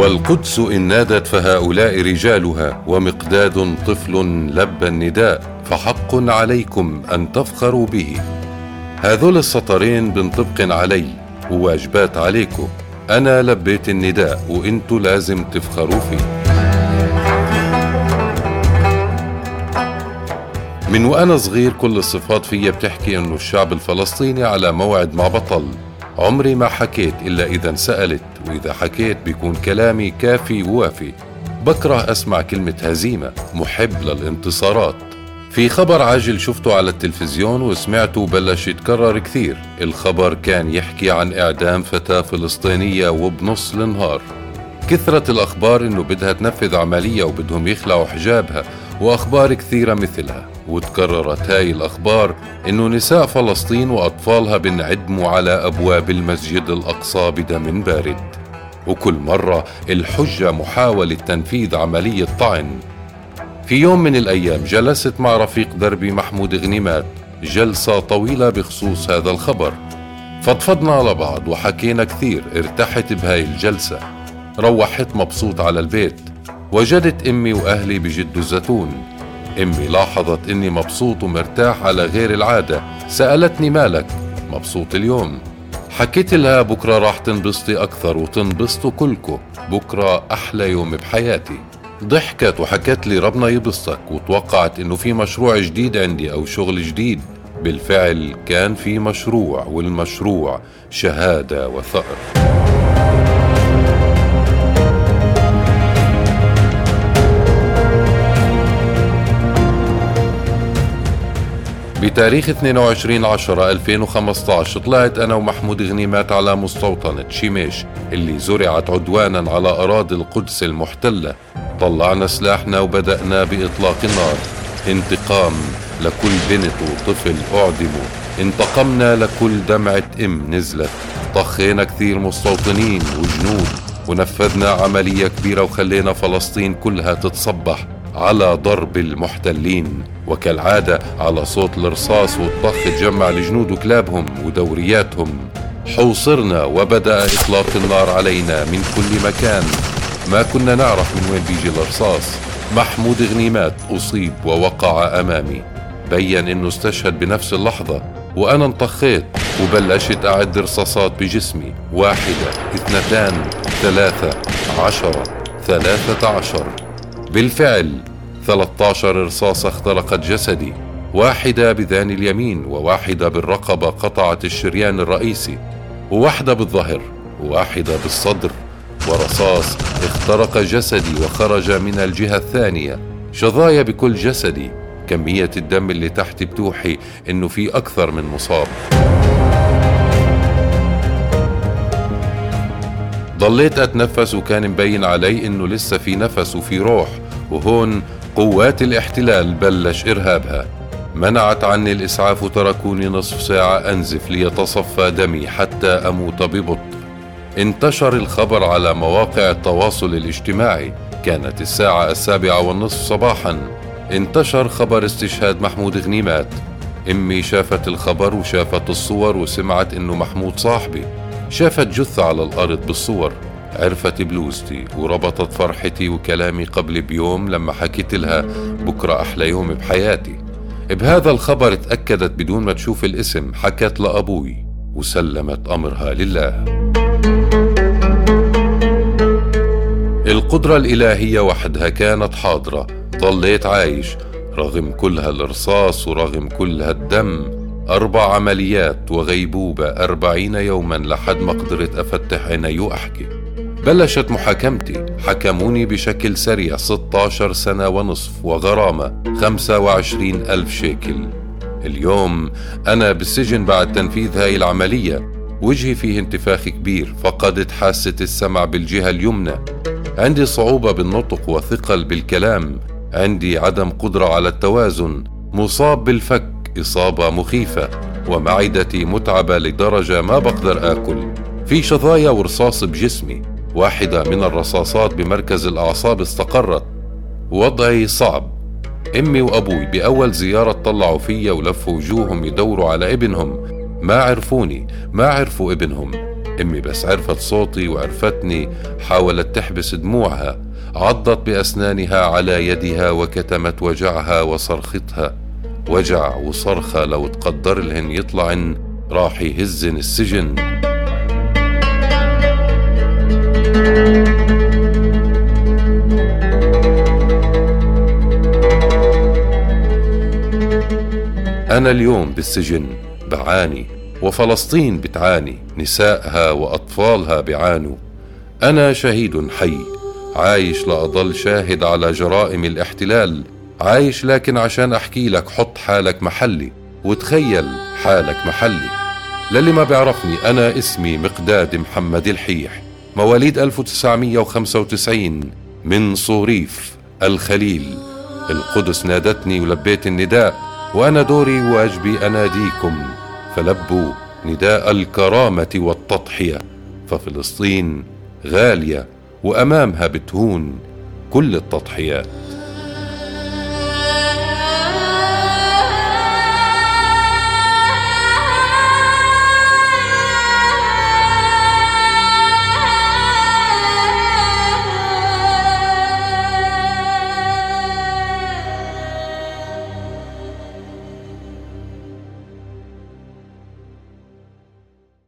والقدس إن نادت فهؤلاء رجالها ومقداد طفل لبى النداء فحق عليكم أن تفخروا به. هذول السطرين بنطبقن علي وواجبات عليكم. أنا لبيت النداء وإنتو لازم تفخروا فيه. من وأنا صغير كل الصفات فيا بتحكي إنه الشعب الفلسطيني على موعد مع بطل. عمري ما حكيت إلا إذا انسألت وإذا حكيت بيكون كلامي كافي ووافي. بكره أسمع كلمة هزيمة محب للانتصارات. في خبر عاجل شفته على التلفزيون وسمعته بلش يتكرر كثير. الخبر كان يحكي عن إعدام فتاة فلسطينية وبنص النهار كثرة الأخبار إنه بدها تنفذ عملية وبدهم يخلعوا حجابها. وأخبار كثيرة مثلها. وتكررت هاي الأخبار إنه نساء فلسطين وأطفالها بنعدموا على أبواب المسجد الأقصى بدم بارد. وكل مرة الحجة محاولة تنفيذ عملية طعن. في يوم من الأيام جلست مع رفيق دربي محمود غنيمات جلسة طويلة بخصوص هذا الخبر. فضفضنا على بعض وحكينا كثير ارتحت بهاي الجلسة. روحت مبسوط على البيت. وجدت أمي وأهلي بجدوا الزيتون. أمي لاحظت إني مبسوط ومرتاح على غير العادة. سألتني مالك؟ مبسوط اليوم. حكيت لها بكرة راح تنبسطي أكثر وتنبسطوا كلكم. بكرة أحلى يوم بحياتي. ضحكت وحكت لي ربنا يبسطك وتوقعت إنه في مشروع جديد عندي أو شغل جديد. بالفعل كان في مشروع والمشروع شهادة وثأر. بتاريخ 22 10 2015 طلعت أنا ومحمود غنيمات على مستوطنة شيميش اللي زرعت عدوانا على أراضي القدس المحتلة. طلعنا سلاحنا وبدأنا بإطلاق النار. انتقام لكل بنت وطفل أعدموا انتقمنا لكل دمعة إم نزلت. طخينا كثير مستوطنين وجنود. ونفذنا عملية كبيرة وخلينا فلسطين كلها تتصبح. على ضرب المحتلين وكالعادة على صوت الرصاص والطخ تجمع الجنود وكلابهم ودورياتهم. حوصرنا وبدأ إطلاق النار علينا من كل مكان. ما كنا نعرف من وين بيجي الرصاص. محمود غنيمات أصيب ووقع أمامي. بين إنه استشهد بنفس اللحظة وأنا انطخيت وبلشت أعد رصاصات بجسمي. واحدة اثنتان ثلاثة عشرة ثلاثة عشر. بالفعل 13 رصاصة اخترقت جسدي واحدة بذان اليمين وواحدة بالرقبة قطعت الشريان الرئيسي وواحدة بالظهر وواحدة بالصدر ورصاص اخترق جسدي وخرج من الجهة الثانية. شظايا بكل جسدي كمية الدم اللي تحت بتوحي إنه في أكثر من مصاب. ضليت أتنفس وكان مبين علي إنه لسه في نفس وفي روح وهون قوات الاحتلال بلش إرهابها. منعت عني الإسعاف وتركوني نصف ساعة أنزف ليتصفى دمي حتى أموت ببطء. انتشر الخبر على مواقع التواصل الاجتماعي. كانت الساعة السابعة والنصف صباحا. انتشر خبر استشهاد محمود غنيمات. إمي شافت الخبر وشافت الصور وسمعت إنه محمود صاحبي. شافت جثة على الأرض بالصور. عرفت بلوزتي وربطت فرحتي وكلامي قبل بيوم لما حكيت لها بكرة أحلى يوم بحياتي. بهذا الخبر تأكدت بدون ما تشوف الاسم حكت لأبوي وسلمت أمرها لله. القدرة الإلهية وحدها كانت حاضرة ضليت عايش رغم كل هالرصاص ورغم كل هالدم أربع عمليات وغيبوبة أربعين يوما لحد ما قدرت أفتح عيني وأحكي. بلشت محاكمتي. حكموني بشكل سريع 16 سنة ونصف وغرامة 25 ألف شيكل. اليوم أنا بالسجن بعد تنفيذ هاي العملية. وجهي فيه انتفاخ كبير فقدت حاسة السمع بالجهة اليمنى. عندي صعوبة بالنطق وثقل بالكلام. عندي عدم قدرة على التوازن. مصاب بالفك إصابة مخيفة. ومعدتي متعبة لدرجة ما بقدر آكل. في شظايا ورصاص بجسمي. واحدة من الرصاصات بمركز الأعصاب استقرت. وضعي صعب. أمي وأبوي بأول زيارة طلعوا فيا ولفوا وجوههم يدوروا على ابنهم. ما عرفوني. ما عرفوا ابنهم. أمي بس عرفت صوتي وعرفتني. حاولت تحبس دموعها. عضت بأسنانها على يدها وكتمت وجعها وصرختها. وجع وصرخة لو تقدر لهن يطلعن راح يهزن السجن. أنا اليوم بالسجن بعاني وفلسطين بتعاني نسائها وأطفالها بعانوا أنا شهيد حي عايش لأضل شاهد على جرائم الاحتلال. عايش لكن عشان أحكي لك حط حالك محلي وتخيل حالك محلي. للي ما بيعرفني أنا اسمي مقداد محمد الحيح. مواليد 1995 من صوريف الخليل. القدس نادتني ولبيت النداء. وأنا دوري واجبي أناديكم فلبوا نداء الكرامة والتضحية ففلسطين غالية وأمامها بتهون كل التضحيات